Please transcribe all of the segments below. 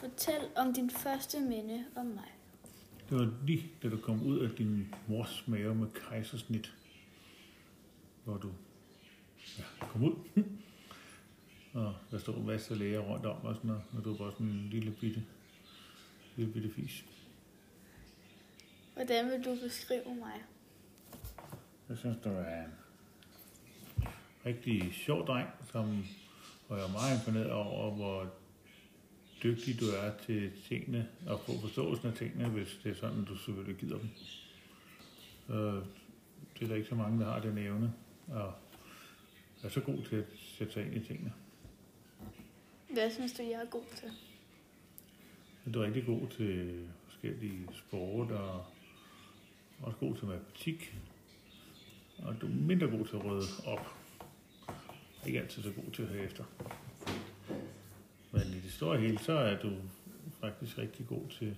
Fortæl om din første minde om mig. Det var lige, da du kom ud af din mors mave med kejsersnit, hvor du ja, kom ud. og der stod en masse læger rundt om og sådan noget, og du var bare sådan en lille bitte, lille bitte fis. Hvordan vil du beskrive mig? Jeg synes, du er en rigtig sjov dreng, som og jeg er meget imponeret over, hvor dygtig du er til tingene, og få forståelsen af tingene, hvis det er sådan, du selvfølgelig gider dem. Så det er der ikke så mange, der har den evne, og er så god til at sætte sig ind i tingene. Hvad synes du, jeg er god til? Du er rigtig god til forskellige sport, og også god til matematik. Og du er mindre god til at rydde op. Ikke altid så god til at høre efter. Det store hele, så er du faktisk rigtig god til,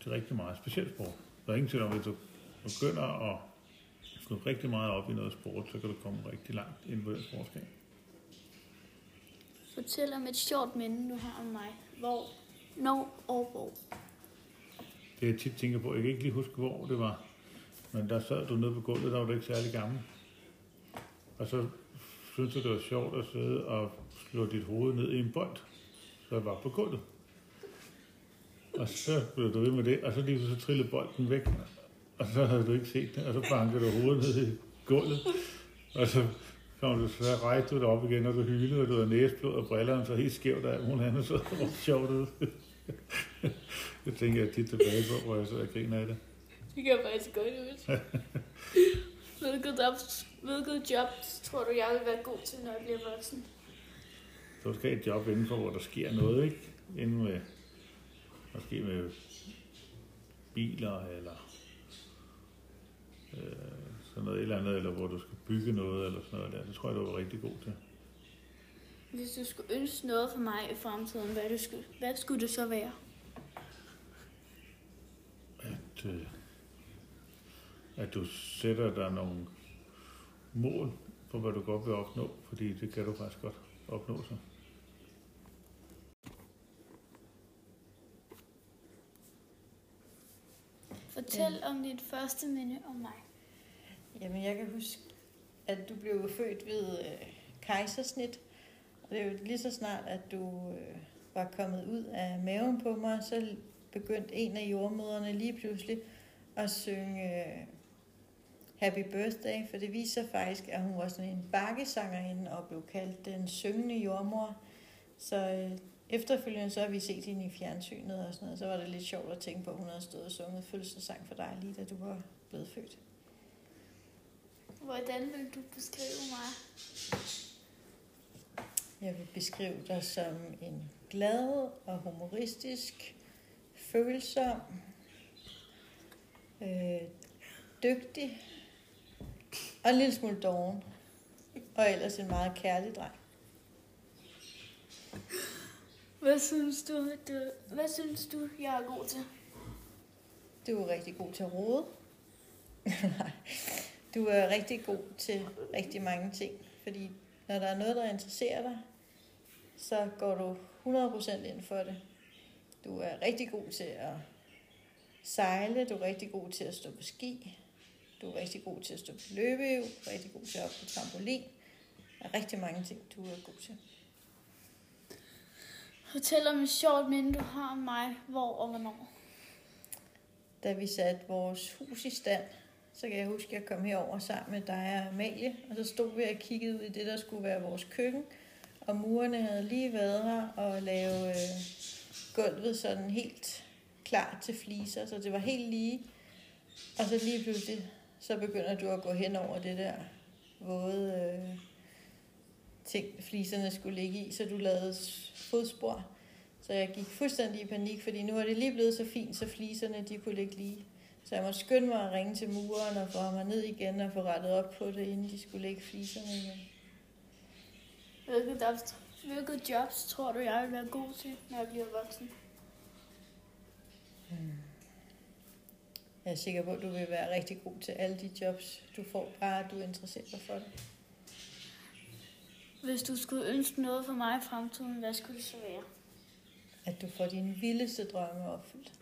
til rigtig meget specielt sport. Der er ingen tvivl om, at du begynder at gå rigtig meget op i noget sport, så kan du komme rigtig langt ind på det sportskab. Fortæl om et sjovt minde, du har om mig. Hvor, når og hvor. Det jeg tit tænker på, jeg kan ikke lige huske, hvor det var, men der sad du nede på gulvet, der var du ikke særlig gammel. Og så synes du, det var sjovt at sidde og slå dit hoved ned i en bold, så jeg var på gulvet. Og så blev du ved med det, og så lige så trillede bolden væk, og så havde du ikke set det, og så bankede du hovedet ned i gulvet, og så kom du, så rejste du dig op igen, og du hylede, og du havde næsblod og brillerne så helt skævt af, hun havde så det sjovt ud. det tænker jeg tit tilbage på, hvor jeg så griner af det. Det kan faktisk godt ud. hvilket, job, hvilket job tror du, jeg vil være god til, når jeg bliver voksen? Så skal have et job indenfor, hvor der sker noget, ikke? Inden med, måske med biler, eller øh, sådan noget eller andet, eller hvor du skal bygge noget, eller sådan noget der. Det tror jeg, du var rigtig god til. Hvis du skulle ønske noget for mig i fremtiden, hvad, du skulle, hvad skulle det så være? At, øh, at du sætter dig nogle mål for, hvad du godt vil opnå, fordi det kan du faktisk godt opnå så. Fortæl ja. om dit første minde om mig. Jamen, jeg kan huske, at du blev født ved øh, kejsersnit. Og det er jo lige så snart, at du øh, var kommet ud af maven på mig, så begyndte en af jordmøderne lige pludselig at synge øh, Happy Birthday, for det viser faktisk, at hun var sådan en bakkesangerinde og blev kaldt den syngende jordmor. Så øh, efterfølgende så har vi set hende i fjernsynet og sådan noget, så var det lidt sjovt at tænke på, at hun havde stået og sunget fødselsdagssang for dig, lige da du var blevet født. Hvordan vil du beskrive mig? Jeg vil beskrive dig som en glad og humoristisk, følsom, øh, dygtig og en lille smule doven. Og ellers en meget kærlig dreng. Hvad synes du, du, hvad synes du jeg er god til? Du er rigtig god til at rode. du er rigtig god til rigtig mange ting. Fordi når der er noget, der interesserer dig, så går du 100% ind for det. Du er rigtig god til at sejle, du er rigtig god til at stå på ski, du er rigtig god til at stå på løbehjul, rigtig god til at på trampolin. Der er rigtig mange ting, du er god til. Fortæl om et sjovt minde, du har om mig, hvor og hvornår. Da vi satte vores hus i stand, så kan jeg huske, at jeg kom herover sammen med dig og Amalie, og så stod vi og kiggede ud i det, der skulle være vores køkken, og murene havde lige været her og lave øh, gulvet sådan helt klar til fliser, så det var helt lige. Og så lige pludselig, så begynder du at gå hen over det der våde øh, ting, fliserne skulle ligge i, så du lavede fodspor. Så jeg gik fuldstændig i panik, fordi nu er det lige blevet så fint, så fliserne de kunne ligge lige. Så jeg måtte skynde mig at ringe til muren og få mig ned igen og få rettet op på det, inden de skulle lægge fliserne igen. Hvilket, hvilket jobs tror du, jeg vil være god til, når jeg bliver voksen? Jeg er sikker på, at du vil være rigtig god til alle de jobs, du får, bare at du interesserer dig for det. Hvis du skulle ønske noget for mig i fremtiden, hvad skulle det så være? at du får dine vildeste drømme opfyldt.